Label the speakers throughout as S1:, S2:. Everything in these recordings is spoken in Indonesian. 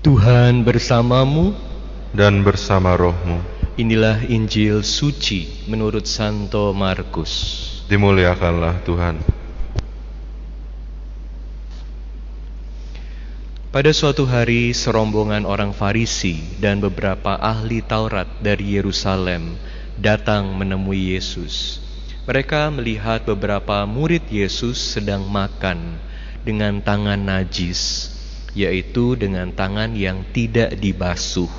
S1: Tuhan bersamamu
S2: dan bersama rohmu.
S1: Inilah Injil suci menurut Santo Markus.
S2: Dimuliakanlah Tuhan.
S1: Pada suatu hari serombongan orang Farisi dan beberapa ahli Taurat dari Yerusalem datang menemui Yesus. Mereka melihat beberapa murid Yesus sedang makan dengan tangan najis, yaitu dengan tangan yang tidak dibasuh.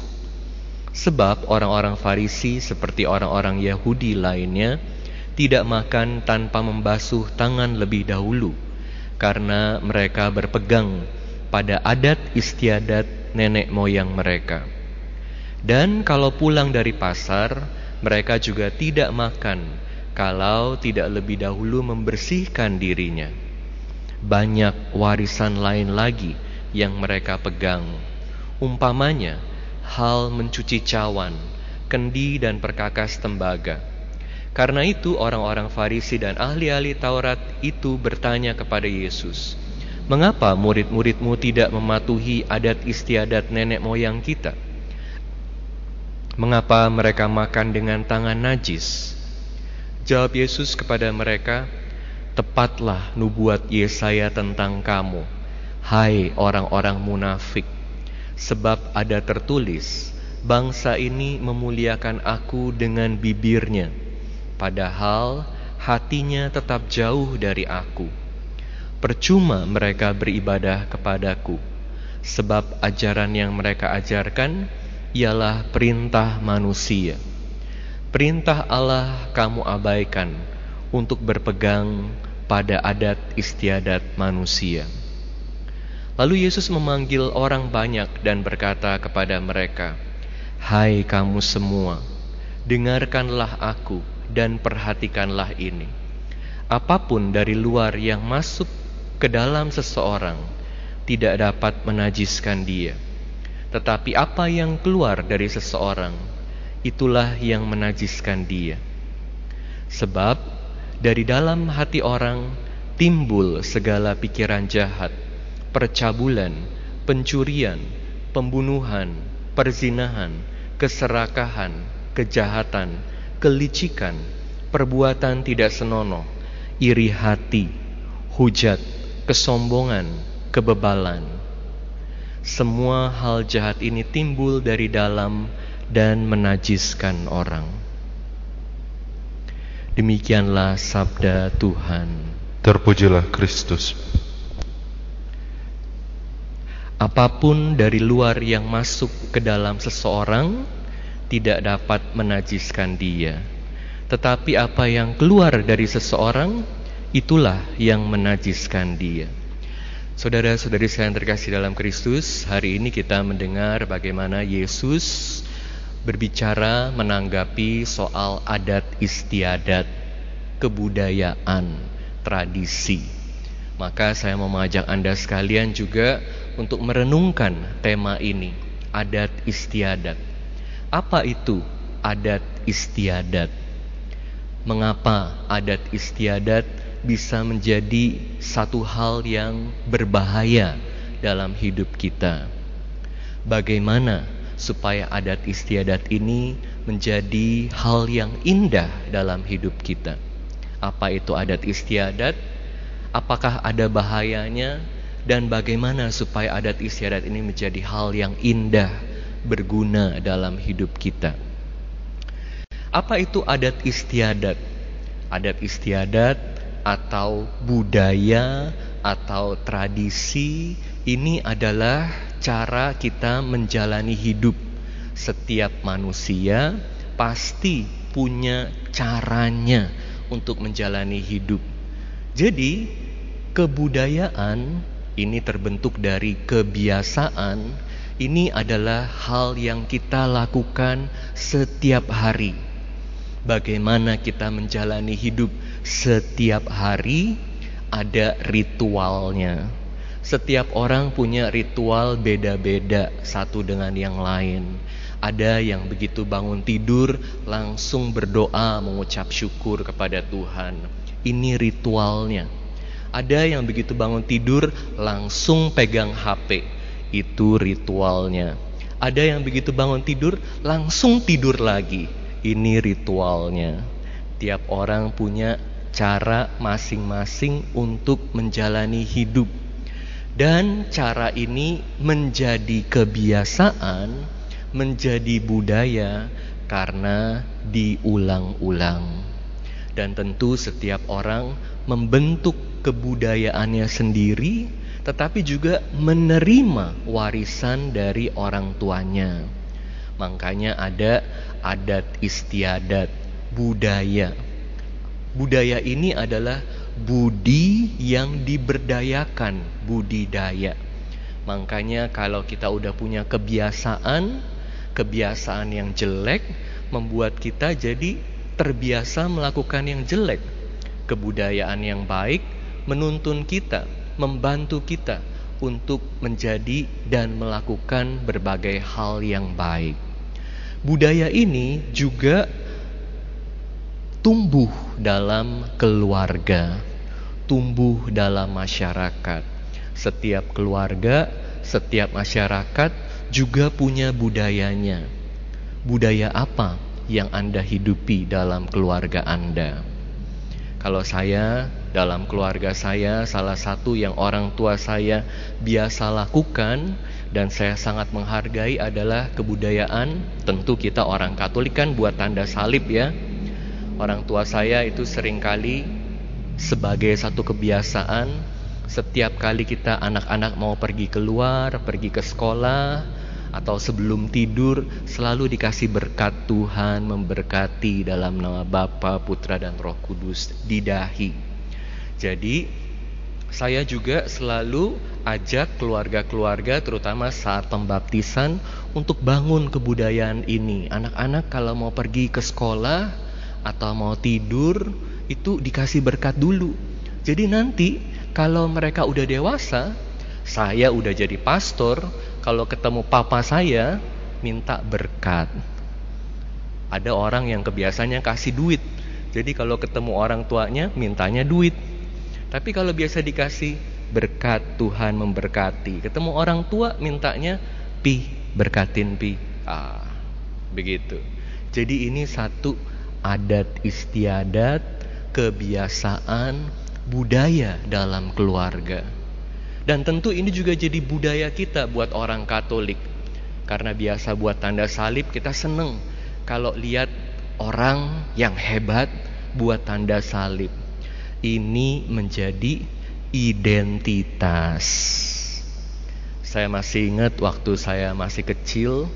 S1: Sebab orang-orang Farisi seperti orang-orang Yahudi lainnya tidak makan tanpa membasuh tangan lebih dahulu karena mereka berpegang pada adat istiadat nenek moyang mereka. Dan kalau pulang dari pasar, mereka juga tidak makan kalau tidak lebih dahulu membersihkan dirinya. Banyak warisan lain lagi yang mereka pegang. Umpamanya, hal mencuci cawan, kendi dan perkakas tembaga. Karena itu orang-orang Farisi dan ahli-ahli Taurat itu bertanya kepada Yesus, Mengapa murid-muridmu tidak mematuhi adat istiadat nenek moyang kita? Mengapa mereka makan dengan tangan najis? Jawab Yesus kepada mereka, Tepatlah nubuat Yesaya tentang kamu, hai orang-orang munafik. Sebab ada tertulis, bangsa ini memuliakan aku dengan bibirnya, padahal hatinya tetap jauh dari aku percuma mereka beribadah kepadaku, sebab ajaran yang mereka ajarkan ialah perintah manusia. Perintah Allah kamu abaikan untuk berpegang pada adat istiadat manusia. Lalu Yesus memanggil orang banyak dan berkata kepada mereka, "Hai kamu semua, dengarkanlah aku dan perhatikanlah ini. Apa pun dari luar yang masuk ke dalam seseorang tidak dapat menajiskan dia. Tetapi apa yang keluar dari seseorang, itulah yang menajiskan dia. Sebab dari dalam hati orang timbul segala pikiran jahat, percabulan, pencurian, pembunuhan, perzinahan, keserakahan, kejahatan, kelicikan, perbuatan tidak senonoh, iri hati, hujat, kesombongan, kebebalan. Semua hal jahat ini timbul dari dalam dan menajiskan orang. Demikianlah sabda Tuhan.
S2: Terpujilah Kristus.
S1: Apa pun dari luar yang masuk ke dalam seseorang tidak dapat menajiskan dia. Tetapi apa yang keluar dari seseorang itulah yang menajiskan dia. Saudara-saudari saya yang terkasih dalam Kristus, hari ini kita mendengar bagaimana Yesus berbicara menanggapi soal adat istiadat, kebudayaan, tradisi. Maka saya mau mengajak Anda sekalian juga untuk merenungkan tema ini, adat istiadat. Apa itu adat istiadat? Mengapa adat istiadat bisa menjadi satu hal yang berbahaya dalam hidup kita. Bagaimana supaya adat istiadat ini menjadi hal yang indah dalam hidup kita? Apa itu adat istiadat? Apakah ada bahayanya? Dan bagaimana supaya adat istiadat ini menjadi hal yang indah, berguna dalam hidup kita? Apa itu adat istiadat? Adat istiadat atau budaya atau tradisi ini adalah cara kita menjalani hidup. Setiap manusia pasti punya caranya untuk menjalani hidup. Jadi, kebudayaan ini terbentuk dari kebiasaan. Ini adalah hal yang kita lakukan setiap hari. Bagaimana kita menjalani hidup setiap hari ada ritualnya. Setiap orang punya ritual beda-beda satu dengan yang lain. Ada yang begitu bangun tidur langsung berdoa mengucap syukur kepada Tuhan. Ini ritualnya. Ada yang begitu bangun tidur langsung pegang HP. Itu ritualnya. Ada yang begitu bangun tidur langsung tidur lagi. Ini ritualnya. Tiap orang punya cara masing-masing untuk menjalani hidup. Dan cara ini menjadi kebiasaan, menjadi budaya karena diulang-ulang. Dan tentu setiap orang membentuk kebudayaannya sendiri tetapi juga menerima warisan dari orang tuanya. Makanya ada adat istiadat, budaya. Budaya ini adalah budi yang diberdayakan, budidaya. Makanya kalau kita udah punya kebiasaan, kebiasaan yang jelek membuat kita jadi terbiasa melakukan yang jelek. Kebudayaan yang baik menuntun kita membantu kita untuk menjadi dan melakukan berbagai hal yang baik. Budaya ini juga tumbuh dalam keluarga, tumbuh dalam masyarakat. Setiap keluarga, setiap masyarakat juga punya budayanya. Budaya apa yang Anda hidupi dalam keluarga Anda? Kalau saya dalam keluarga saya, salah satu yang orang tua saya biasa lakukan dan saya sangat menghargai adalah kebudayaan. Tentu kita orang Katolik kan buat tanda salib ya. Orang tua saya itu sering kali sebagai satu kebiasaan setiap kali kita anak-anak mau pergi keluar, pergi ke sekolah, atau sebelum tidur selalu dikasih berkat Tuhan memberkati dalam nama Bapa, Putra dan Roh Kudus di dahi. Jadi saya juga selalu ajak keluarga-keluarga terutama saat pembaptisan untuk bangun kebudayaan ini. Anak-anak kalau mau pergi ke sekolah atau mau tidur itu dikasih berkat dulu. Jadi nanti kalau mereka udah dewasa, saya udah jadi pastor, kalau ketemu papa saya minta berkat. Ada orang yang kebiasaannya kasih duit. Jadi kalau ketemu orang tuanya mintanya duit. Tapi kalau biasa dikasih berkat Tuhan memberkati. Ketemu orang tua mintanya pi berkatin pi. Ah, begitu. Jadi ini satu adat istiadat, kebiasaan, budaya dalam keluarga. Dan tentu ini juga jadi budaya kita buat orang Katolik. Karena biasa buat tanda salib kita seneng kalau lihat orang yang hebat buat tanda salib. Ini menjadi identitas. Saya masih ingat waktu saya masih kecil,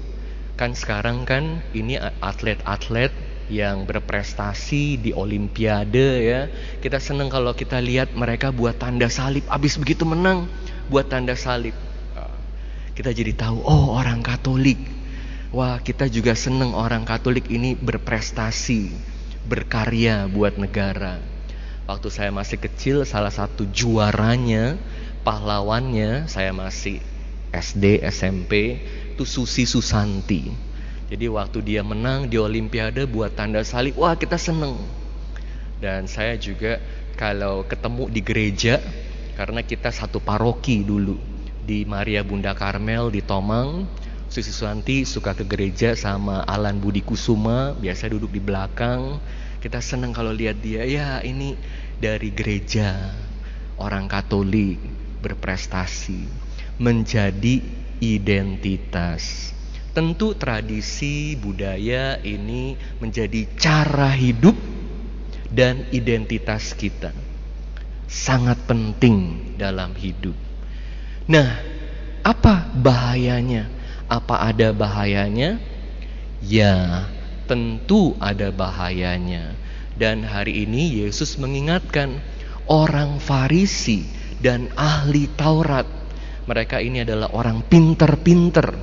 S1: kan sekarang kan ini atlet-atlet yang berprestasi di olimpiade ya. Kita senang kalau kita lihat mereka buat tanda salib abis begitu menang buat tanda salib. Kita jadi tahu oh orang Katolik. Wah, kita juga senang orang Katolik ini berprestasi, berkarya buat negara. Waktu saya masih kecil salah satu juaranya, pahlawannya saya masih SD, SMP itu Susi Susanti jadi waktu dia menang di Olimpiade buat tanda salib, wah kita seneng. Dan saya juga kalau ketemu di gereja, karena kita satu paroki dulu di Maria Bunda Karmel di Tomang, Susi Susanti suka ke gereja sama Alan Budi Kusuma, biasa duduk di belakang. Kita seneng kalau lihat dia, ya ini dari gereja, orang Katolik berprestasi, menjadi identitas. Tentu tradisi budaya ini menjadi cara hidup dan identitas kita. Sangat penting dalam hidup. Nah, apa bahayanya? Apa ada bahayanya? Ya, tentu ada bahayanya. Dan hari ini Yesus mengingatkan orang Farisi dan ahli Taurat. Mereka ini adalah orang pinter-pinter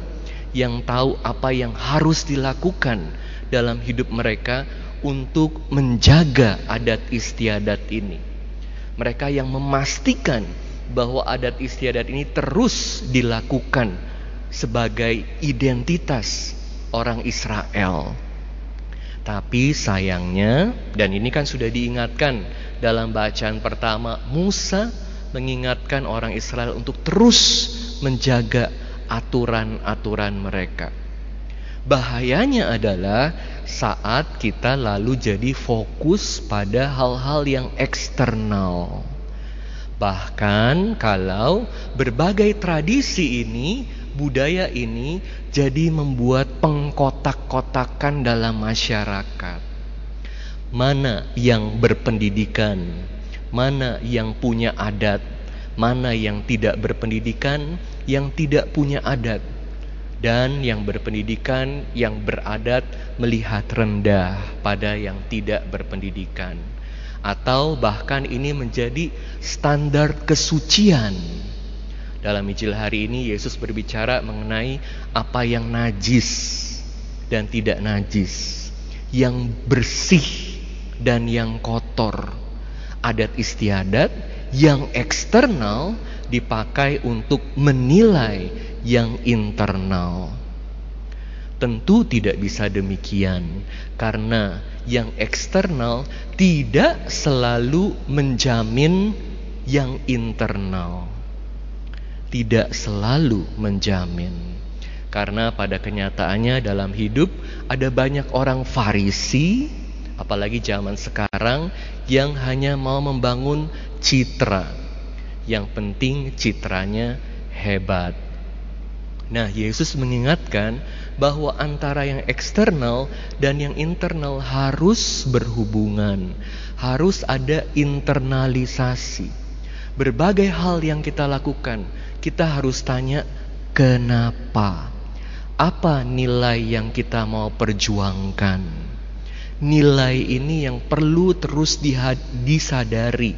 S1: yang tahu apa yang harus dilakukan dalam hidup mereka untuk menjaga adat istiadat ini. Mereka yang memastikan bahwa adat istiadat ini terus dilakukan sebagai identitas orang Israel. Tapi sayangnya, dan ini kan sudah diingatkan dalam bacaan pertama, Musa mengingatkan orang Israel untuk terus menjaga aturan-aturan mereka. Bahayanya adalah saat kita lalu jadi fokus pada hal-hal yang eksternal. Bahkan kalau berbagai tradisi ini, budaya ini jadi membuat pengkotak-kotakan dalam masyarakat. Mana yang berpendidikan, mana yang punya adat, mana yang tidak berpendidikan, yang tidak punya adat dan yang berpendidikan, yang beradat melihat rendah pada yang tidak berpendidikan, atau bahkan ini menjadi standar kesucian. Dalam Injil hari ini, Yesus berbicara mengenai apa yang najis dan tidak najis, yang bersih dan yang kotor, adat istiadat yang eksternal dipakai untuk menilai yang internal. Tentu tidak bisa demikian, karena yang eksternal tidak selalu menjamin yang internal. Tidak selalu menjamin, karena pada kenyataannya dalam hidup ada banyak orang Farisi, apalagi zaman sekarang, yang hanya mau membangun citra. Yang penting citranya hebat Nah, Yesus mengingatkan bahwa antara yang eksternal dan yang internal harus berhubungan, harus ada internalisasi. Berbagai hal yang kita lakukan, kita harus tanya kenapa. Apa nilai yang kita mau perjuangkan? Nilai ini yang perlu terus disadari.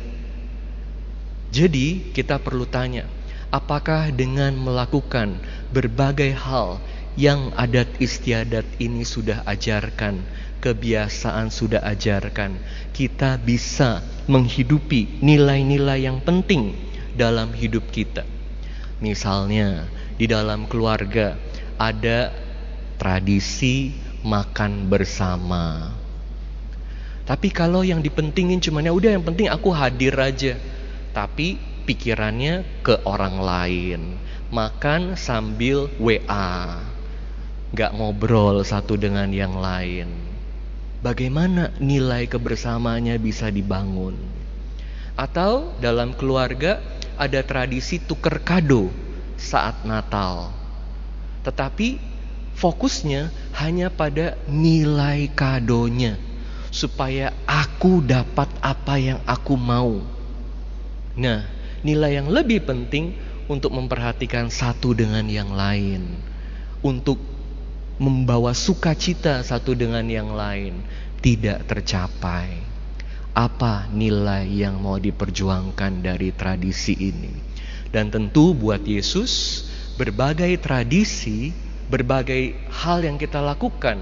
S1: Jadi, kita perlu tanya, apakah dengan melakukan berbagai hal yang adat istiadat ini sudah ajarkan, kebiasaan sudah ajarkan, kita bisa menghidupi nilai-nilai yang penting dalam hidup kita. Misalnya, di dalam keluarga ada tradisi makan bersama. Tapi kalau yang dipentingin cuma ya udah yang penting aku hadir aja. Tapi pikirannya ke orang lain. Makan sambil WA. Gak ngobrol satu dengan yang lain. Bagaimana nilai kebersamaannya bisa dibangun? Atau dalam keluarga ada tradisi tuker kado saat Natal. Tetapi fokusnya hanya pada nilai kadonya supaya aku dapat apa yang aku mau. Nah, nilai yang lebih penting untuk memperhatikan satu dengan yang lain, untuk membawa sukacita satu dengan yang lain tidak tercapai. Apa nilai yang mau diperjuangkan dari tradisi ini? Dan tentu buat Yesus, berbagai tradisi, berbagai hal yang kita lakukan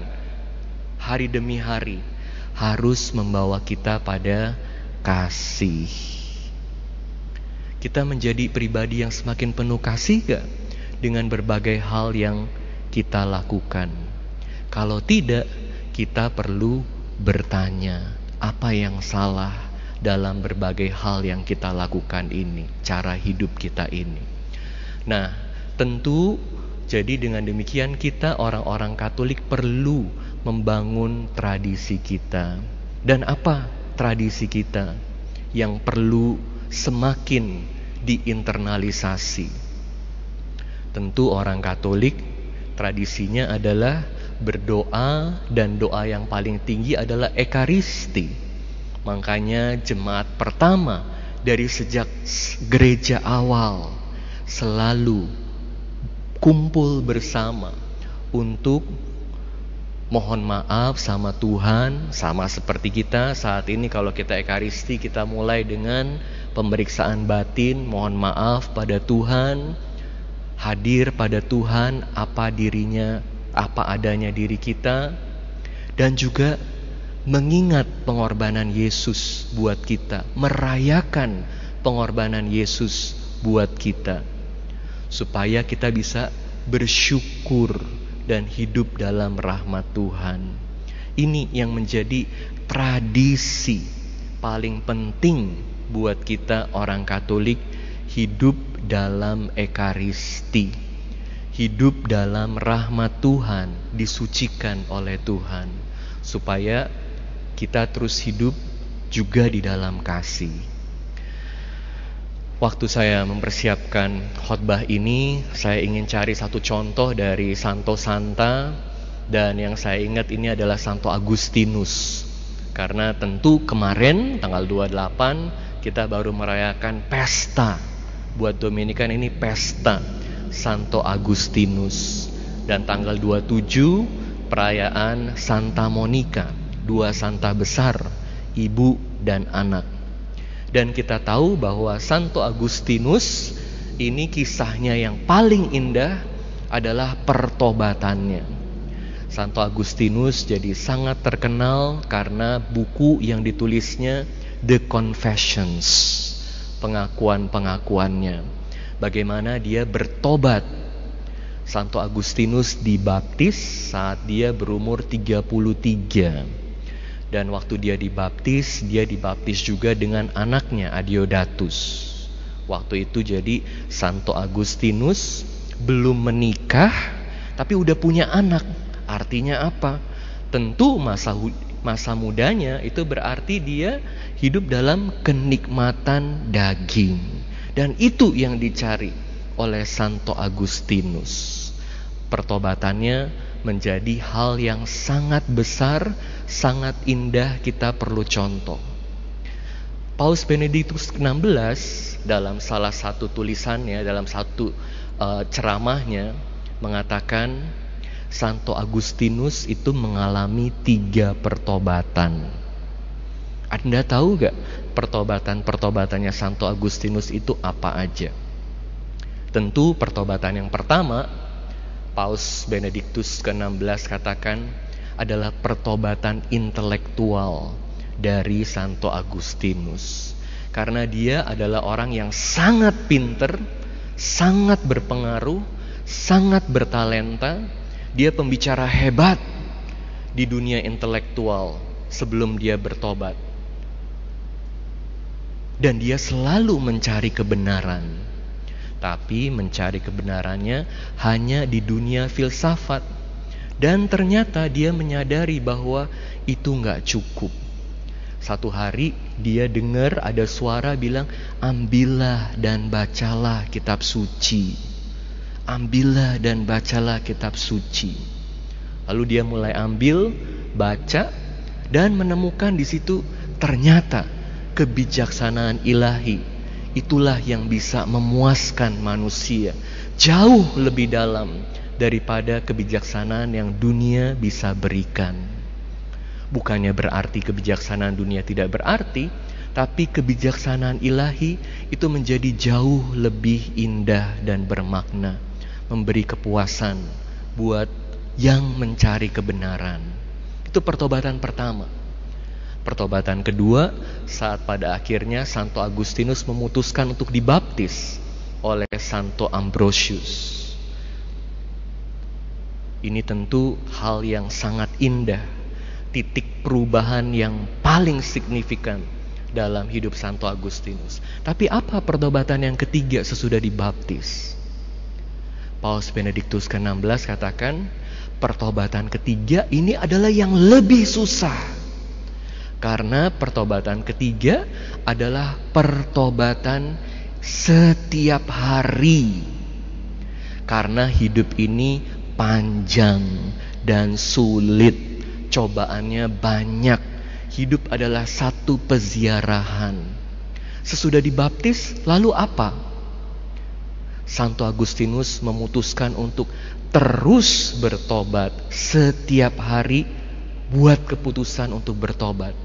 S1: hari demi hari harus membawa kita pada kasih kita menjadi pribadi yang semakin penuh kasih gak dengan berbagai hal yang kita lakukan? Kalau tidak, kita perlu bertanya apa yang salah dalam berbagai hal yang kita lakukan ini, cara hidup kita ini. Nah, tentu jadi dengan demikian kita orang-orang Katolik perlu membangun tradisi kita. Dan apa tradisi kita yang perlu semakin diinternalisasi. Tentu orang Katolik tradisinya adalah berdoa dan doa yang paling tinggi adalah ekaristi. Makanya jemaat pertama dari sejak gereja awal selalu kumpul bersama untuk mohon maaf sama Tuhan sama seperti kita saat ini kalau kita ekaristi kita mulai dengan pemeriksaan batin mohon maaf pada Tuhan hadir pada Tuhan apa dirinya apa adanya diri kita dan juga mengingat pengorbanan Yesus buat kita merayakan pengorbanan Yesus buat kita supaya kita bisa bersyukur dan hidup dalam rahmat Tuhan. Ini yang menjadi tradisi paling penting buat kita orang Katolik hidup dalam ekaristi. Hidup dalam rahmat Tuhan, disucikan oleh Tuhan, supaya kita terus hidup juga di dalam kasih. Waktu saya mempersiapkan khotbah ini, saya ingin cari satu contoh dari Santo Santa dan yang saya ingat ini adalah Santo Agustinus. Karena tentu kemarin tanggal 28 kita baru merayakan pesta. Buat Dominikan ini pesta Santo Agustinus dan tanggal 27 perayaan Santa Monica, dua santa besar, ibu dan anak. Dan kita tahu bahwa Santo Agustinus ini kisahnya yang paling indah adalah pertobatannya. Santo Agustinus jadi sangat terkenal karena buku yang ditulisnya The Confessions, pengakuan-pengakuannya. Bagaimana dia bertobat. Santo Agustinus dibaptis saat dia berumur 33 dan waktu dia dibaptis, dia dibaptis juga dengan anaknya Adiodatus. Waktu itu jadi Santo Agustinus belum menikah tapi udah punya anak. Artinya apa? Tentu masa masa mudanya itu berarti dia hidup dalam kenikmatan daging. Dan itu yang dicari oleh Santo Agustinus. Pertobatannya menjadi hal yang sangat besar sangat indah kita perlu contoh. Paus Benediktus XVI dalam salah satu tulisannya, dalam satu uh, ceramahnya mengatakan Santo Agustinus itu mengalami tiga pertobatan. Anda tahu gak pertobatan-pertobatannya Santo Agustinus itu apa aja? Tentu pertobatan yang pertama, Paus Benediktus ke-16 katakan, adalah pertobatan intelektual dari Santo Agustinus. Karena dia adalah orang yang sangat pinter, sangat berpengaruh, sangat bertalenta. Dia pembicara hebat di dunia intelektual sebelum dia bertobat. Dan dia selalu mencari kebenaran. Tapi mencari kebenarannya hanya di dunia filsafat dan ternyata dia menyadari bahwa itu nggak cukup. Satu hari dia dengar ada suara bilang, ambillah dan bacalah kitab suci. Ambillah dan bacalah kitab suci. Lalu dia mulai ambil, baca, dan menemukan di situ ternyata kebijaksanaan ilahi. Itulah yang bisa memuaskan manusia jauh lebih dalam daripada kebijaksanaan yang dunia bisa berikan. Bukannya berarti kebijaksanaan dunia tidak berarti, tapi kebijaksanaan ilahi itu menjadi jauh lebih indah dan bermakna, memberi kepuasan buat yang mencari kebenaran. Itu pertobatan pertama. Pertobatan kedua, saat pada akhirnya Santo Agustinus memutuskan untuk dibaptis oleh Santo Ambrosius. Ini tentu hal yang sangat indah, titik perubahan yang paling signifikan dalam hidup Santo Agustinus. Tapi apa pertobatan yang ketiga sesudah dibaptis? Paus Benediktus ke-16 katakan, pertobatan ketiga ini adalah yang lebih susah. Karena pertobatan ketiga adalah pertobatan setiap hari. Karena hidup ini panjang dan sulit. Cobaannya banyak. Hidup adalah satu peziarahan. Sesudah dibaptis, lalu apa? Santo Agustinus memutuskan untuk terus bertobat setiap hari buat keputusan untuk bertobat.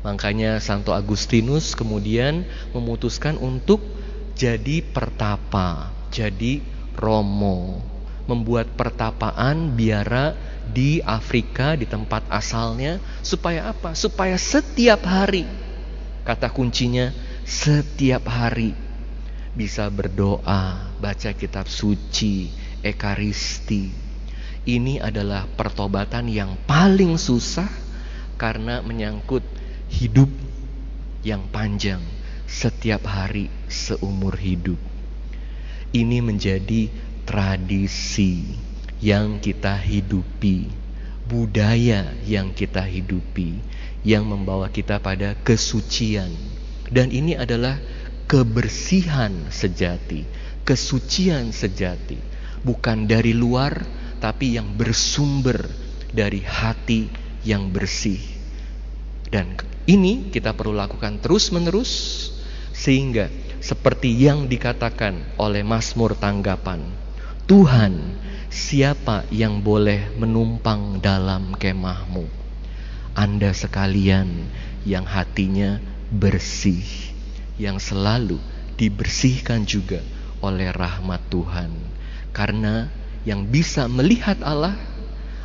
S1: Makanya Santo Agustinus kemudian memutuskan untuk jadi pertapa, jadi romo membuat pertapaan biara di Afrika di tempat asalnya supaya apa? Supaya setiap hari kata kuncinya setiap hari bisa berdoa, baca kitab suci, ekaristi. Ini adalah pertobatan yang paling susah karena menyangkut hidup yang panjang setiap hari seumur hidup. Ini menjadi tradisi yang kita hidupi, budaya yang kita hidupi, yang membawa kita pada kesucian. Dan ini adalah kebersihan sejati, kesucian sejati, bukan dari luar, tapi yang bersumber dari hati yang bersih. Dan ini kita perlu lakukan terus-menerus, sehingga seperti yang dikatakan oleh Mazmur Tanggapan, Tuhan siapa yang boleh menumpang dalam kemahmu? Anda sekalian yang hatinya bersih, yang selalu dibersihkan juga oleh rahmat Tuhan. Karena yang bisa melihat Allah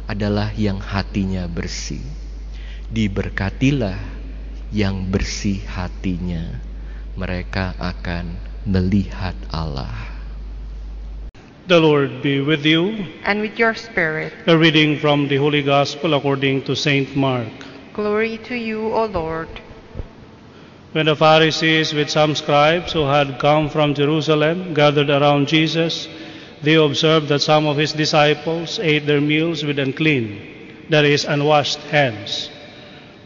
S1: adalah yang hatinya bersih. Diberkatilah yang bersih hatinya, mereka akan melihat Allah.
S3: The Lord be with you.
S4: and with your spirit.
S3: A reading from the Holy Gospel according to Saint Mark.
S4: Glory to you, O Lord.
S3: When the Pharisees with some scribes who had come from Jerusalem gathered around Jesus, they observed that some of his disciples ate their meals with unclean, that is, unwashed hands.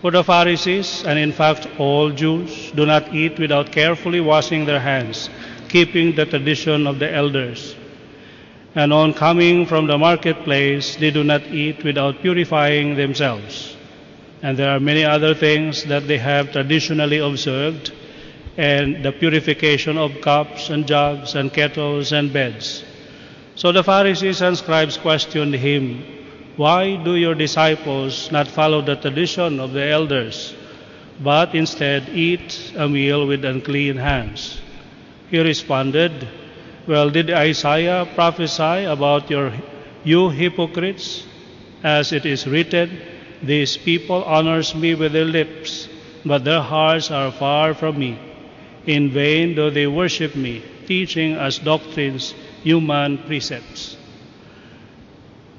S3: For the Pharisees, and in fact all Jews, do not eat without carefully washing their hands, keeping the tradition of the elders. And on coming from the marketplace, they do not eat without purifying themselves. And there are many other things that they have traditionally observed, and the purification of cups and jugs and kettles and beds. So the Pharisees and scribes questioned him, Why do your disciples not follow the tradition of the elders, but instead eat a meal with unclean hands? He responded, Well, did Isaiah prophesy about your, you hypocrites? As it is written, These people honors me with their lips, but their hearts are far from me. In vain do they worship me, teaching as doctrines human precepts.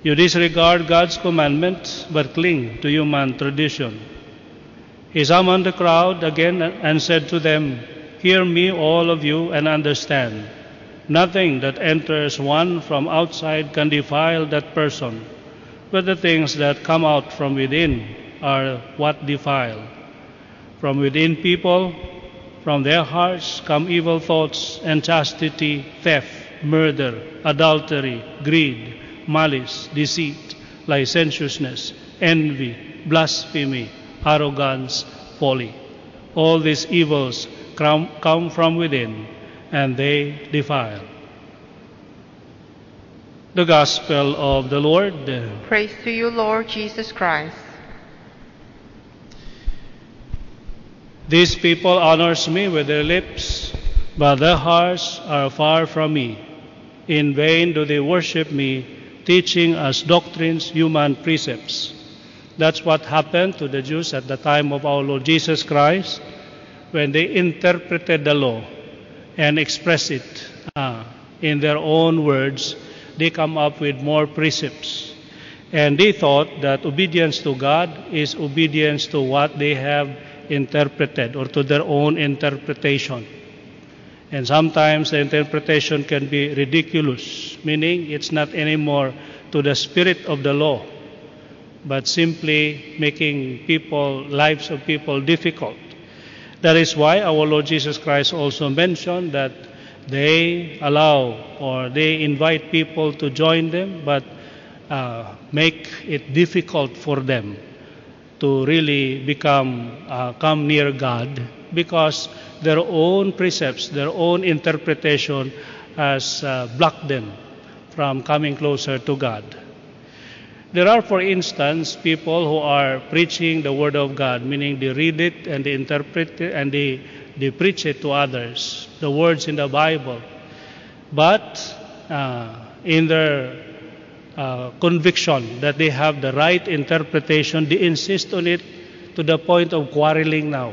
S3: You disregard God's commandments but cling to human tradition. He summoned the crowd again and said to them, Hear me, all of you, and understand. Nothing that enters one from outside can defile that person, but the things that come out from within are what defile. From within people, from their hearts come evil thoughts, unchastity, theft, murder, adultery, greed, malice, deceit, licentiousness, envy, blasphemy, arrogance, folly. All these evils come, from within, and they defile. The Gospel of the Lord.
S4: Praise to you, Lord Jesus Christ.
S3: These people honors me with their lips, but their hearts are far from me. In vain do they worship me, teaching as doctrines human precepts. That's what happened to the Jews at the time of our Lord Jesus Christ when they interpreted the law and expressed it uh, in their own words. They come up with more precepts. And they thought that obedience to God is obedience to what they have interpreted or to their own interpretation. And sometimes the interpretation can be ridiculous, meaning it's not anymore to the spirit of the law, but simply making people, lives of people difficult. That is why our Lord Jesus Christ also mentioned that they allow or they invite people to join them, but uh, make it difficult for them to really become uh, come near God because their own precepts, their own interpretation has uh, blocked them from coming closer to God. There are, for instance, people who are preaching the Word of God, meaning they read it and they interpret it and they, they preach it to others, the words in the Bible. But uh, in their uh, conviction that they have the right interpretation, they insist on it to the point of quarreling now.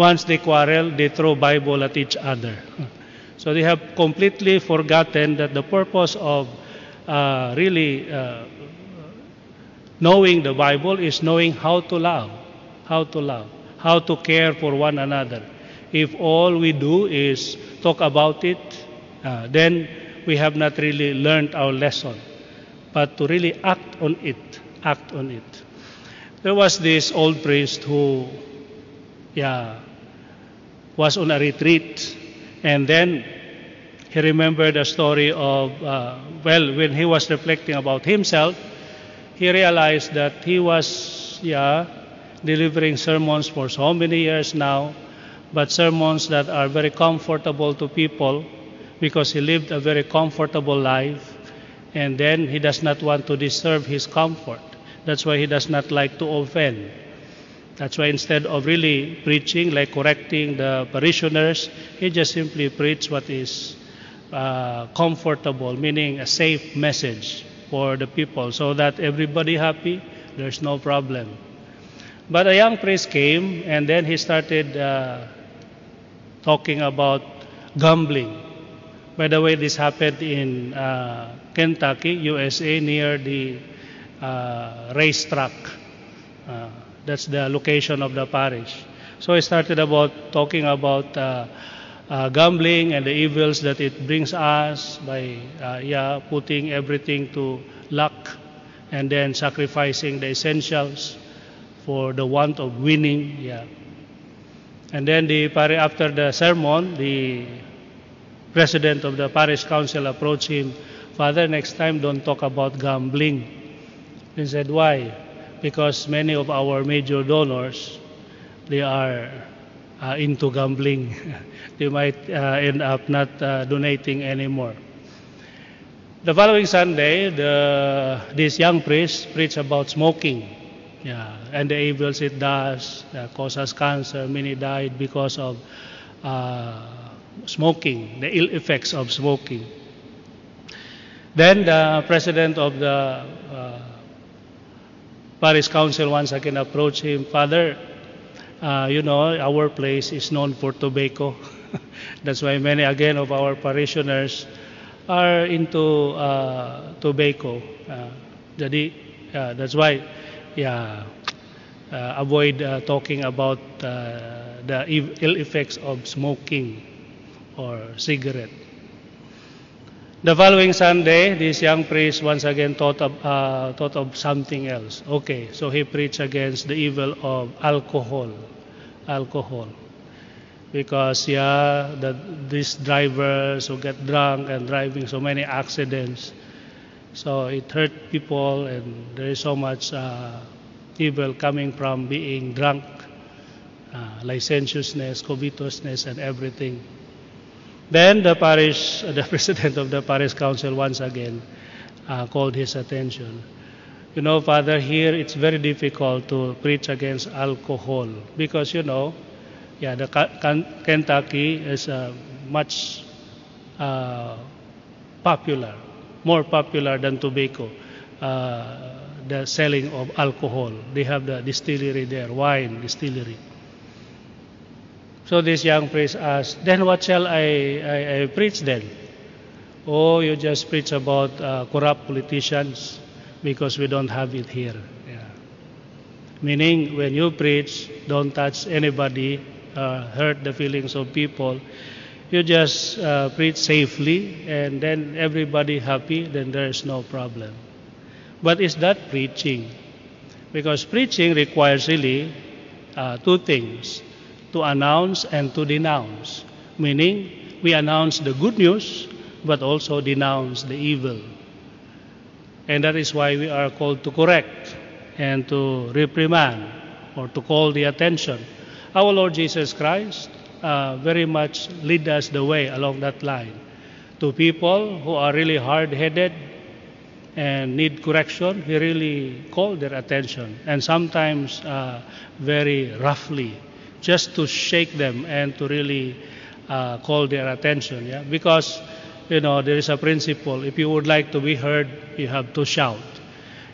S3: Once they quarrel, they throw Bible at each other. So they have completely forgotten that the purpose of uh, really uh, knowing the Bible is knowing how to love, how to love, how to care for one another. If all we do is talk about it, uh, then we have not really learned our lesson, but to really act on it, act on it. There was this old priest who, yeah, was on a retreat, and then he remembered a story of, uh, well, when he was reflecting about himself, he realized that he was, yeah, delivering sermons for so many years now, but sermons that are very comfortable to people because he lived a very comfortable life and then he does not want to disturb his comfort. That's why he does not like to offend. That's why instead of really preaching, like correcting the parishioners, he just simply preach what is uh, comfortable, meaning a safe message for the people so that everybody happy, there's no problem. But a young priest came and then he started uh, talking about gambling. By the way, this happened in uh, Kentucky, USA, near the uh, racetrack. That's the location of the parish. So I started about talking about uh, uh, gambling and the evils that it brings us by uh, yeah putting everything to luck and then sacrificing the essentials for the want of winning. Yeah. And then the after the sermon, the president of the parish council approached him, Father, next time don't talk about gambling. He said, Why? Because many of our major donors, they are uh, into gambling. they might uh, end up not uh, donating anymore. The following Sunday, the, this young priest preached about smoking. Yeah, and the evils it does uh, causes cancer. Many died because of uh, smoking, the ill effects of smoking. Then the president of the uh, parish council once again approached him, Father, uh, you know, our place is known for tobacco. That's why many again of our parishioners are into uh, tobacco. Uh, jadi, uh, that's why, yeah, uh, avoid uh, talking about uh, the ill effects of smoking or cigarette. The following Sunday, this young priest once again thought of, uh, thought of something else. Okay, so he preached against the evil of alcohol. Alcohol. Because, yeah, the, these drivers who get drunk and driving so many accidents, so it hurt people and there is so much uh, evil coming from being drunk, uh, licentiousness, covetousness, and everything. Then the parish, the president of the parish council once again uh, called his attention. You know, Father, here it's very difficult to preach against alcohol because you know, yeah, the Kentucky is uh, much uh, popular, more popular than tobacco. Uh, the selling of alcohol. They have the distillery there, wine distillery. So this young priest asked, Then what shall I, I, I preach then? Oh, you just preach about uh, corrupt politicians because we don't have it here. Meaning, when you preach, don't touch anybody, uh, hurt the feelings of people. You just uh, preach safely, and then everybody happy, then there is no problem. But is that preaching? Because preaching requires really uh, two things to announce and to denounce. Meaning, we announce the good news, but also denounce the evil. And that is why we are called to correct and to reprimand or to call the attention. Our Lord Jesus Christ uh, very much lead us the way along that line to people who are really hard headed and need correction. He really called their attention and sometimes uh, very roughly just to shake them and to really uh, call their attention. Yeah, because you know there is a principle. If you would like to be heard, you have to shout.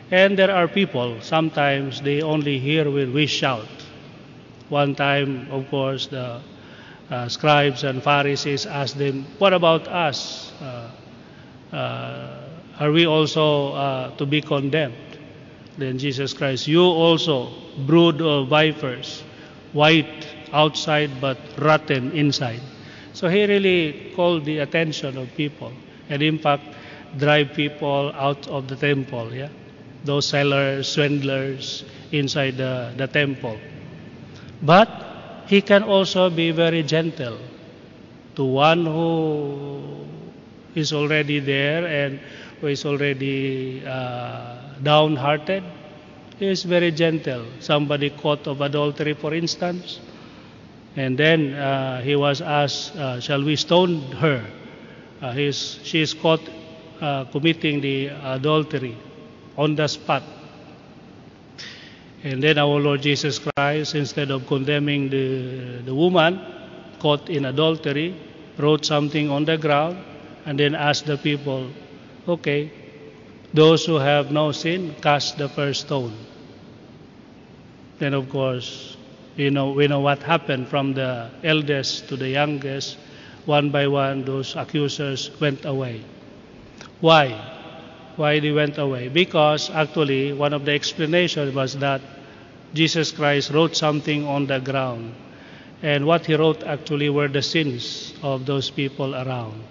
S3: And there are people sometimes they only hear when we shout. One time, of course, the uh, scribes and Pharisees asked them, "What about us? Uh, uh, are we also uh, to be condemned?" Then Jesus Christ, "You also, brood of vipers." White outside but rotten inside. So he really called the attention of people. and in fact drive people out of the temple. Yeah, those sellers, swindlers inside the, the temple. But he can also be very gentle to one who is already there and who is already uh, downhearted. He is very gentle. Somebody caught of adultery, for instance, and then uh, he was asked, uh, "Shall we stone her?" Uh, she is caught uh, committing the adultery on the spot. And then our Lord Jesus Christ, instead of condemning the, the woman caught in adultery, wrote something on the ground and then asked the people, okay, those who have no sin, cast the first stone. Then, of course, you know, we know what happened from the eldest to the youngest. One by one, those accusers went away. Why? Why they went away? Because actually, one of the explanations was that Jesus Christ wrote something on the ground. And what he wrote actually were the sins of those people around.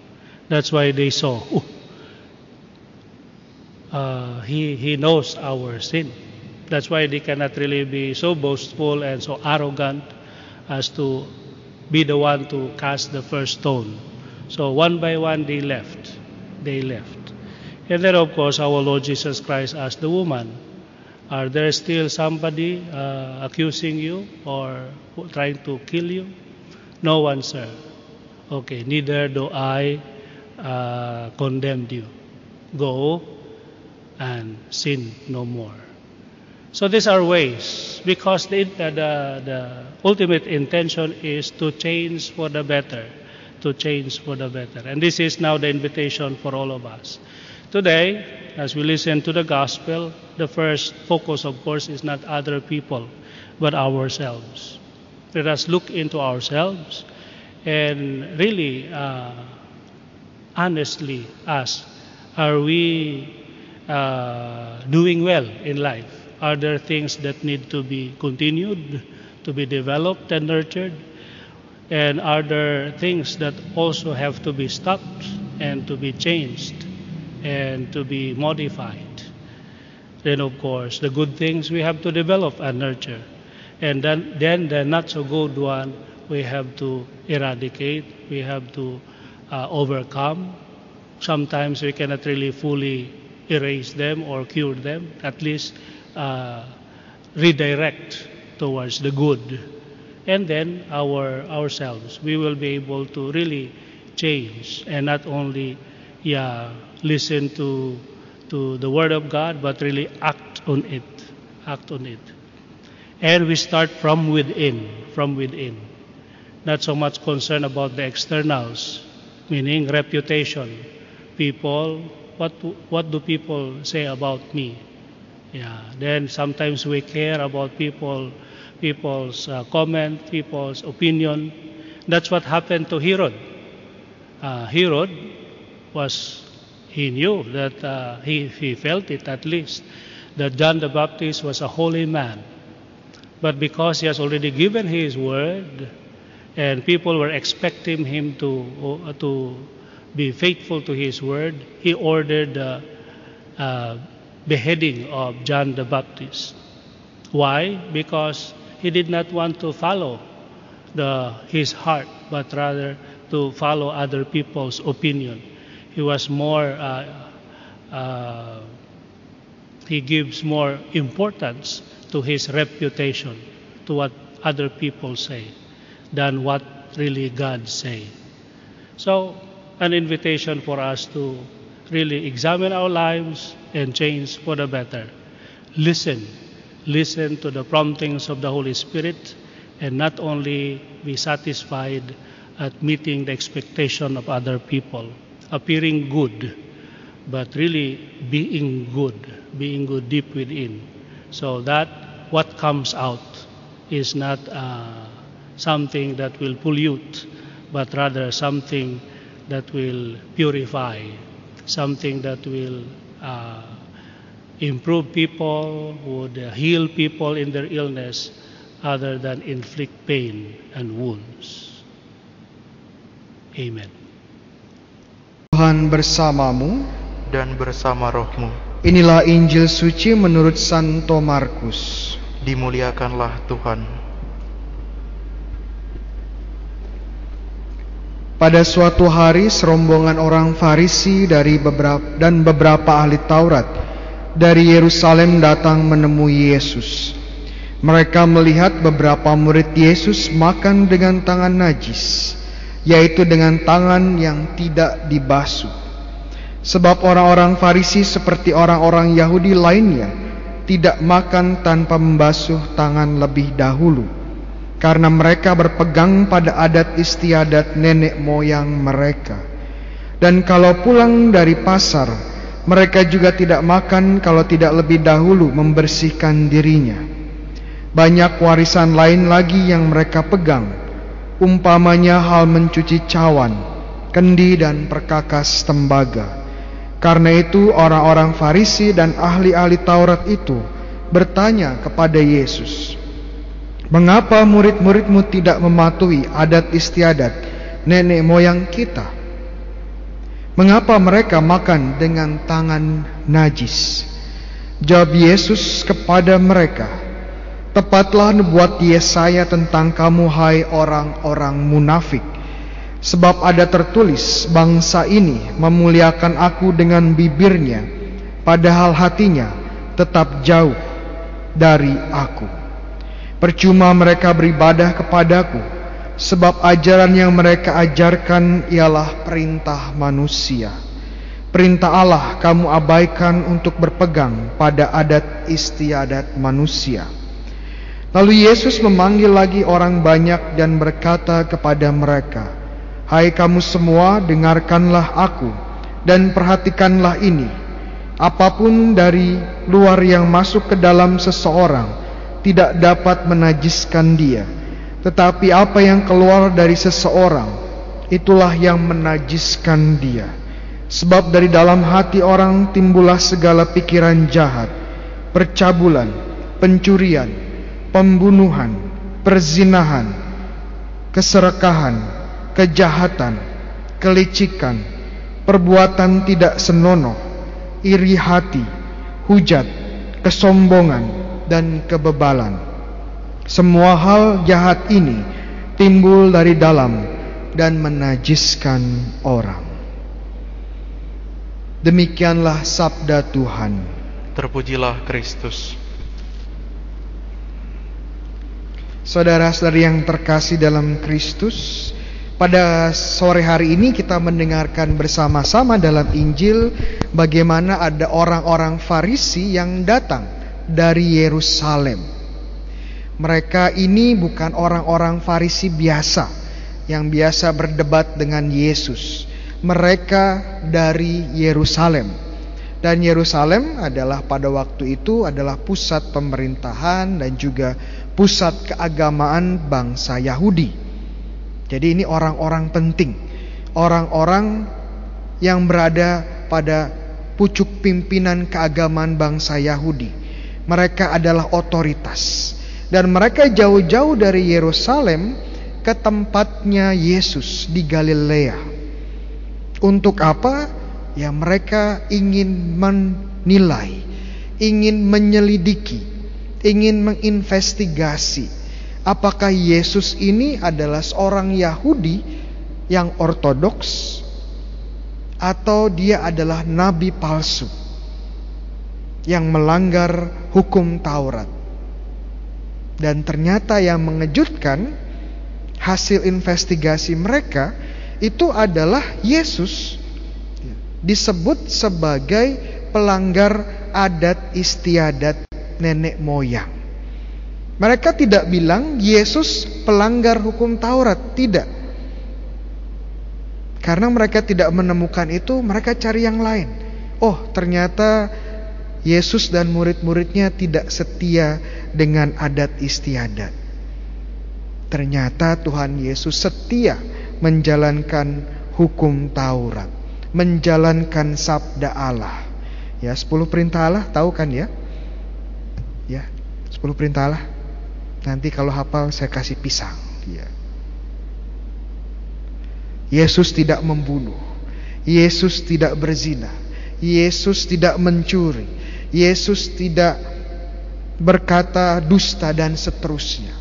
S3: That's why they saw, "Ooh, uh, he, he knows our sin. That's why they cannot really be so boastful and so arrogant as to be the one to cast the first stone. So one by one they left. They left. And then, of course, our Lord Jesus Christ asked the woman, Are there still somebody uh, accusing you or trying to kill you? No one, sir. Okay, neither do I uh, condemn you. Go and sin no more. So these are ways because the, the, the ultimate intention is to change for the better, to change for the better. And this is now the invitation for all of us. Today, as we listen to the gospel, the first focus, of course, is not other people, but ourselves. Let us look into ourselves and really uh, honestly ask Are we uh, doing well in life? Are there things that need to be continued, to be developed and nurtured? And are there things that also have to be stopped and to be changed and to be modified? Then, of course, the good things we have to develop and nurture. And then, then the not so good one we have to eradicate, we have to uh, overcome. Sometimes we cannot really fully erase them or cure them, at least uh, redirect towards the good. And then our ourselves, we will be able to really change and not only yeah, listen to to the word of God, but really act on it. Act on it. And we start from within, from within. Not so much concern about the externals, meaning reputation. People, what what do people say about me? Yeah. Then sometimes we care about people, people's uh, comment, people's opinion. That's what happened to Herod. Uh, Herod was he knew that uh, he he felt it at least that John the Baptist was a holy man, but because he has already given his word, and people were expecting him to uh, to be faithful to his word, he ordered the uh, beheading of John the Baptist. Why? Because he did not want to follow the, his heart, but rather to follow other people's opinion. He was more, uh, uh, he gives more importance to his reputation, to what other people say, than what really God say. So, an invitation for us to really examine our lives and change for the better. Listen. Listen to the promptings of the Holy Spirit and not only be satisfied at meeting the expectation of other people, appearing good, but really being good, being good deep within. So that what comes out is not uh, something that will pollute, but rather something that will purify, something that will uh, improve people, would heal people in their illness, other than inflict pain and wounds. Amen.
S5: Tuhan bersamamu.
S6: dan bersama rohmu.
S5: Inilah Injil suci menurut Santo Markus.
S6: Dimuliakanlah Tuhan.
S5: Pada suatu hari serombongan orang Farisi dari beberapa dan beberapa ahli Taurat dari Yerusalem datang menemui Yesus. Mereka melihat beberapa murid Yesus makan dengan tangan najis, yaitu dengan tangan yang tidak dibasuh. Sebab orang-orang Farisi seperti orang-orang Yahudi lainnya tidak makan tanpa membasuh tangan lebih dahulu karena mereka berpegang pada adat istiadat nenek moyang mereka. Dan kalau pulang dari pasar, mereka juga tidak makan kalau tidak lebih dahulu membersihkan dirinya. Banyak warisan lain lagi yang mereka pegang, umpamanya hal mencuci cawan, kendi dan perkakas tembaga. Karena itu orang-orang Farisi dan ahli-ahli Taurat itu bertanya kepada Yesus, Mengapa murid-muridmu tidak mematuhi adat istiadat nenek moyang kita? Mengapa mereka makan dengan tangan najis? Jawab Yesus kepada mereka, Tepatlah nubuat Yesaya tentang kamu hai orang-orang munafik. Sebab ada tertulis, bangsa ini memuliakan aku dengan bibirnya, padahal hatinya tetap jauh dari aku. Percuma mereka beribadah kepadaku, sebab ajaran yang mereka ajarkan ialah perintah manusia. Perintah Allah kamu abaikan untuk berpegang pada adat istiadat manusia. Lalu Yesus memanggil lagi orang banyak dan berkata kepada mereka, Hai kamu semua, dengarkanlah aku dan perhatikanlah ini. Apa pun dari luar yang masuk ke dalam seseorang, tidak dapat menajiskan dia. Tetapi apa yang keluar dari seseorang, itulah yang menajiskan dia. Sebab dari dalam hati orang timbullah segala pikiran jahat, percabulan, pencurian, pembunuhan, perzinahan, keserakahan, kejahatan, kelicikan, perbuatan tidak senonoh, iri hati, hujat, kesombongan, dan kebebalan. Semua hal jahat ini timbul dari dalam dan menajiskan orang. Demikianlah sabda Tuhan.
S6: Terpujilah Kristus.
S5: Saudara-saudari yang terkasih dalam Kristus, pada sore hari ini kita mendengarkan bersama-sama dalam Injil bagaimana ada orang-orang Farisi yang datang dari Yerusalem. Mereka ini bukan orang-orang Farisi biasa yang biasa berdebat dengan Yesus. Mereka dari Yerusalem. Dan Yerusalem adalah pada waktu itu adalah pusat pemerintahan dan juga pusat keagamaan bangsa Yahudi. Jadi ini orang-orang penting, orang-orang yang berada pada pucuk pimpinan keagamaan bangsa Yahudi mereka adalah otoritas. Dan mereka jauh-jauh dari Yerusalem ke tempatnya Yesus di Galilea. Untuk apa? Ya mereka ingin menilai, ingin menyelidiki, ingin menginvestigasi apakah Yesus ini adalah seorang Yahudi yang ortodoks atau dia adalah nabi palsu yang melanggar hukum Taurat. Dan ternyata yang mengejutkan hasil investigasi mereka itu adalah Yesus disebut sebagai pelanggar adat istiadat nenek moyang. Mereka tidak bilang Yesus pelanggar hukum Taurat, tidak. Karena mereka tidak menemukan itu, mereka cari yang lain. Oh, ternyata Yesus dan murid-muridnya tidak setia dengan adat istiadat. Ternyata Tuhan Yesus setia menjalankan hukum Taurat, menjalankan sabda Allah. Ya, 10 perintah Allah tahu kan ya? Ya, 10 perintah Allah. Nanti kalau hafal saya kasih pisang, ya. Yesus tidak membunuh. Yesus tidak berzina, Yesus tidak mencuri, Yesus tidak berkata dusta dan seterusnya.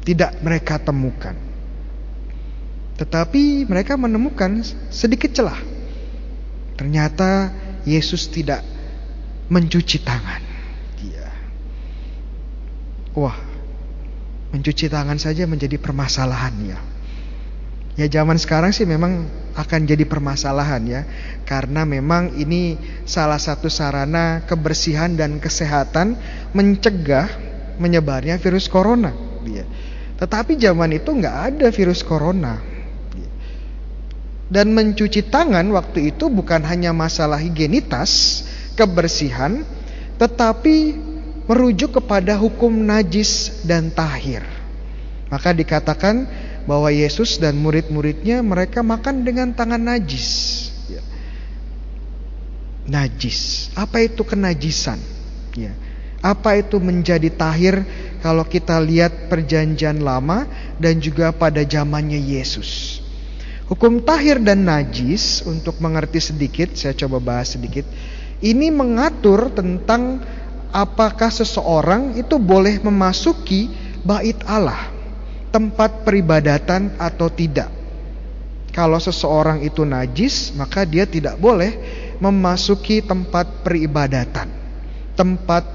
S5: Tidak mereka temukan. Tetapi mereka menemukan sedikit celah. Ternyata Yesus tidak mencuci tangan. Dia. Wah, mencuci tangan saja menjadi permasalahan ya. Ya zaman sekarang sih memang akan jadi permasalahan ya karena memang ini salah satu sarana kebersihan dan kesehatan mencegah menyebarnya virus corona. Ya. Tetapi zaman itu nggak ada virus corona. Dan mencuci tangan waktu itu bukan hanya masalah higienitas, kebersihan, tetapi merujuk kepada hukum najis dan tahir. Maka dikatakan bahwa Yesus dan murid-muridnya mereka makan dengan tangan najis. Ya. Najis, apa itu kenajisan? Ya. Apa itu menjadi tahir kalau kita lihat perjanjian lama dan juga pada zamannya Yesus. Hukum tahir dan najis untuk mengerti sedikit, saya coba bahas sedikit. Ini mengatur tentang apakah seseorang itu boleh memasuki bait Allah tempat peribadatan atau tidak. Kalau seseorang itu najis, maka dia tidak boleh memasuki tempat peribadatan, tempat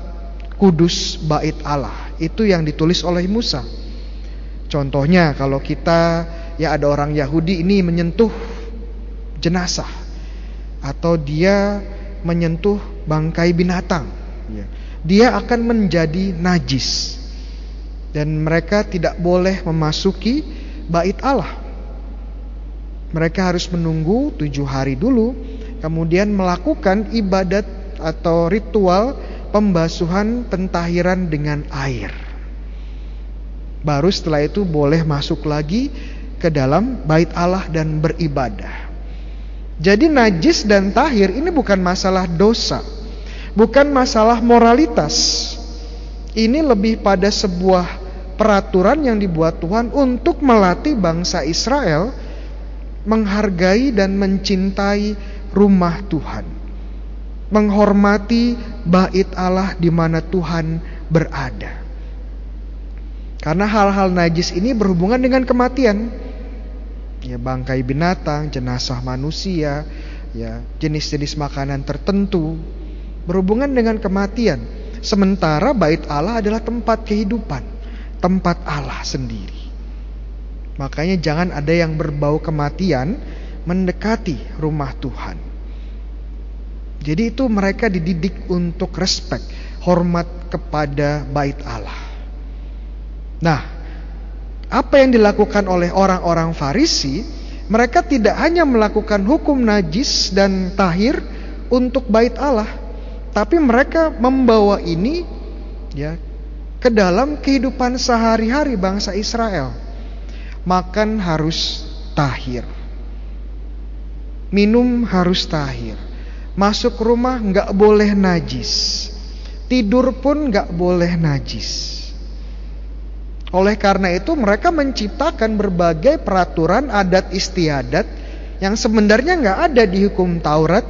S5: kudus bait Allah. Itu yang ditulis oleh Musa. Contohnya kalau kita ya ada orang Yahudi ini menyentuh jenazah atau dia menyentuh bangkai binatang, ya, dia akan menjadi najis dan mereka tidak boleh memasuki bait Allah. Mereka harus menunggu tujuh hari dulu, kemudian melakukan ibadat atau ritual pembasuhan pentahiran dengan air. Baru setelah itu boleh masuk lagi ke dalam bait Allah dan beribadah. Jadi najis dan tahir ini bukan masalah dosa, bukan masalah moralitas. Ini lebih pada sebuah peraturan yang dibuat Tuhan untuk melatih bangsa Israel menghargai dan mencintai rumah Tuhan. Menghormati bait Allah di mana Tuhan berada. Karena hal-hal najis ini berhubungan dengan kematian. Ya, bangkai binatang, jenazah manusia, ya, jenis-jenis makanan tertentu berhubungan dengan kematian. Sementara bait Allah adalah tempat kehidupan tempat Allah sendiri. Makanya jangan ada yang berbau kematian mendekati rumah Tuhan. Jadi itu mereka dididik untuk respect, hormat kepada bait Allah. Nah, apa yang dilakukan oleh orang-orang Farisi, mereka tidak hanya melakukan hukum najis dan tahir untuk bait Allah, tapi mereka membawa ini ya ke dalam kehidupan sehari-hari bangsa Israel. Makan harus tahir. Minum harus tahir. Masuk rumah nggak boleh najis. Tidur pun nggak boleh najis. Oleh karena itu mereka menciptakan berbagai peraturan adat istiadat yang sebenarnya nggak ada di hukum Taurat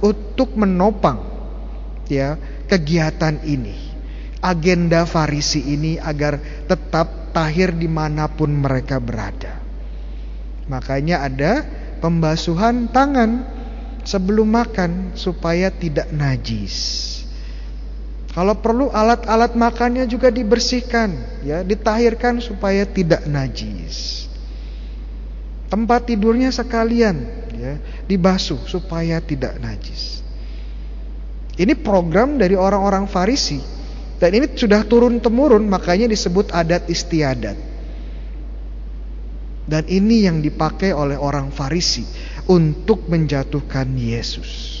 S5: untuk menopang ya kegiatan ini agenda Farisi ini agar tetap tahir di mana pun mereka berada. Makanya ada pembasuhan tangan sebelum makan supaya tidak najis. Kalau perlu alat-alat makannya juga dibersihkan, ya, ditahirkan supaya tidak najis. Tempat tidurnya sekalian, ya, dibasuh supaya tidak najis. Ini program dari orang-orang Farisi dan ini sudah turun temurun makanya disebut adat istiadat. Dan ini yang dipakai oleh orang Farisi untuk menjatuhkan Yesus.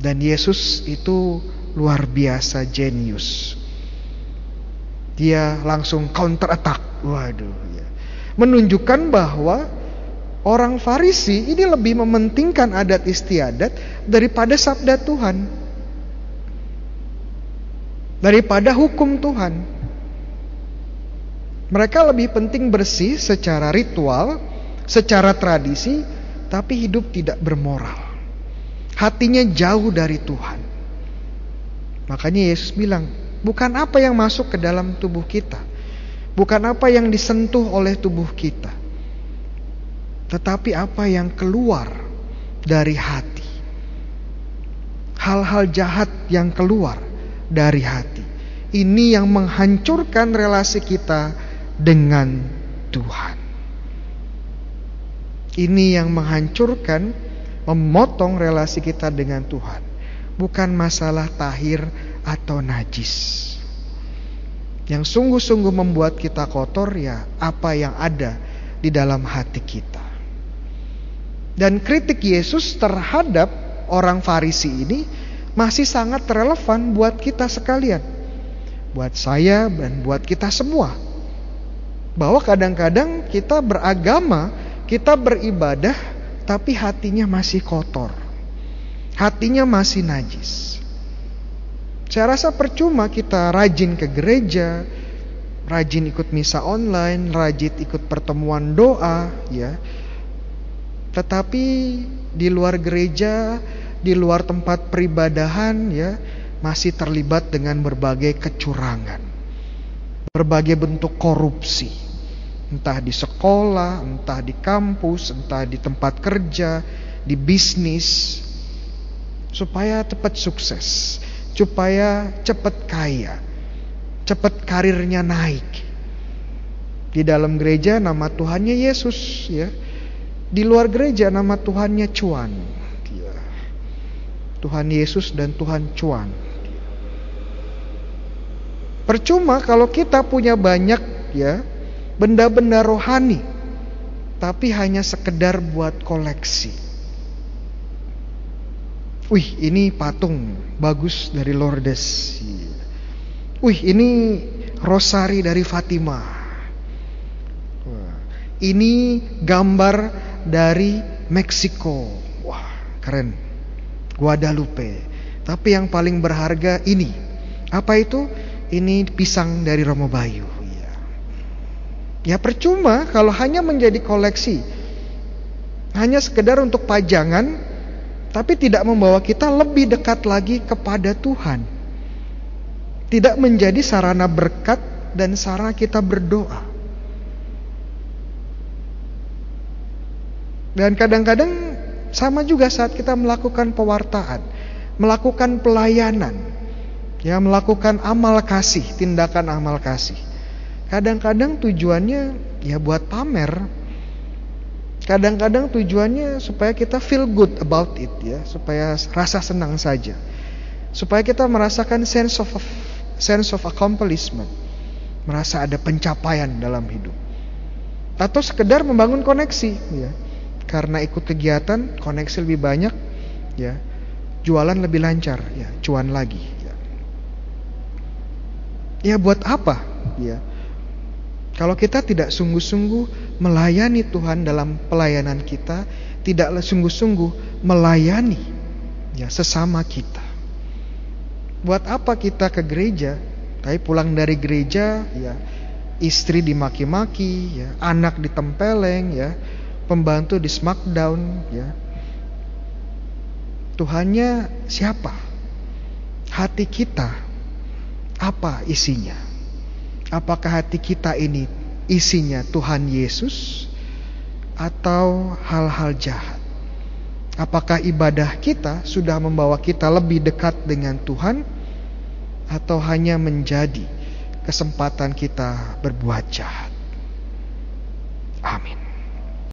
S5: Dan Yesus itu luar biasa jenius. Dia langsung counter attack. Waduh ya. Menunjukkan bahwa orang Farisi ini lebih mementingkan adat istiadat daripada sabda Tuhan daripada hukum Tuhan. Mereka lebih penting bersih secara ritual, secara tradisi tapi hidup tidak bermoral. Hatinya jauh dari Tuhan. Makanya Yesus bilang, bukan apa yang masuk ke dalam tubuh kita, bukan apa yang disentuh oleh tubuh kita, tetapi apa yang keluar dari hati. Hal-hal jahat yang keluar dari hati. Ini yang menghancurkan relasi kita dengan Tuhan. Ini yang menghancurkan, memotong relasi kita dengan Tuhan. Bukan masalah tahir atau najis. Yang sungguh-sungguh membuat kita kotor ya apa yang ada di dalam hati kita. Dan kritik Yesus terhadap orang Farisi ini masih sangat relevan buat kita sekalian. Buat saya dan buat kita semua. Bahwa kadang-kadang kita beragama kita beribadah tapi hatinya masih kotor. Hatinya masih najis. Saya rasa percuma kita rajin ke gereja, rajin ikut misa online, rajin ikut pertemuan doa, ya. Tetapi di luar gereja, di luar tempat peribadahan, ya, masih terlibat dengan berbagai kecurangan, berbagai bentuk korupsi entah di sekolah, entah di kampus, entah di tempat kerja, di bisnis, supaya cepat sukses, supaya cepat kaya, cepat karirnya naik. Di dalam gereja nama Tuhannya Yesus, ya. Di luar gereja nama Tuhannya Cuan. Ya. Tuhan Yesus dan Tuhan Cuan. Percuma kalau kita punya banyak ya benda-benda rohani, tapi hanya sekedar buat koleksi. Wih, ini patung bagus dari Lourdes. Wih, ini rosari dari Fatima. Ini gambar dari Meksiko. Wah, keren. Guadalupe. Tapi yang paling berharga ini. Apa itu? Ini pisang dari Romo Bayu. Ya percuma kalau hanya menjadi koleksi. Hanya sekedar untuk pajangan tapi tidak membawa kita lebih dekat lagi kepada Tuhan. Tidak menjadi sarana berkat dan sarana kita berdoa. Dan kadang-kadang sama juga saat kita melakukan pewartaan, melakukan pelayanan, ya melakukan amal kasih, tindakan amal kasih. Kadang-kadang tujuannya ya buat pamer. Kadang-kadang tujuannya supaya kita feel good about it ya, supaya rasa senang saja. Supaya kita merasakan sense of sense of accomplishment. Merasa ada pencapaian dalam hidup. Atau sekedar membangun koneksi ya. Karena ikut kegiatan, koneksi lebih banyak ya. Jualan lebih lancar ya, cuan lagi ya. Buat apa ya? Kalau kita tidak sungguh-sungguh melayani Tuhan dalam pelayanan kita, tidak sungguh-sungguh melayani ya sesama kita. Buat apa kita ke gereja? Tapi pulang dari gereja ya istri dimaki-maki, ya, anak ditempeleng, ya, pembantu di smackdown, ya. Tuhannya siapa? Hati kita apa isinya? Apakah hati kita ini isinya Tuhan Yesus atau hal-hal jahat? Apakah ibadah kita sudah membawa kita lebih dekat dengan Tuhan atau hanya menjadi kesempatan kita berbuat jahat? Amin.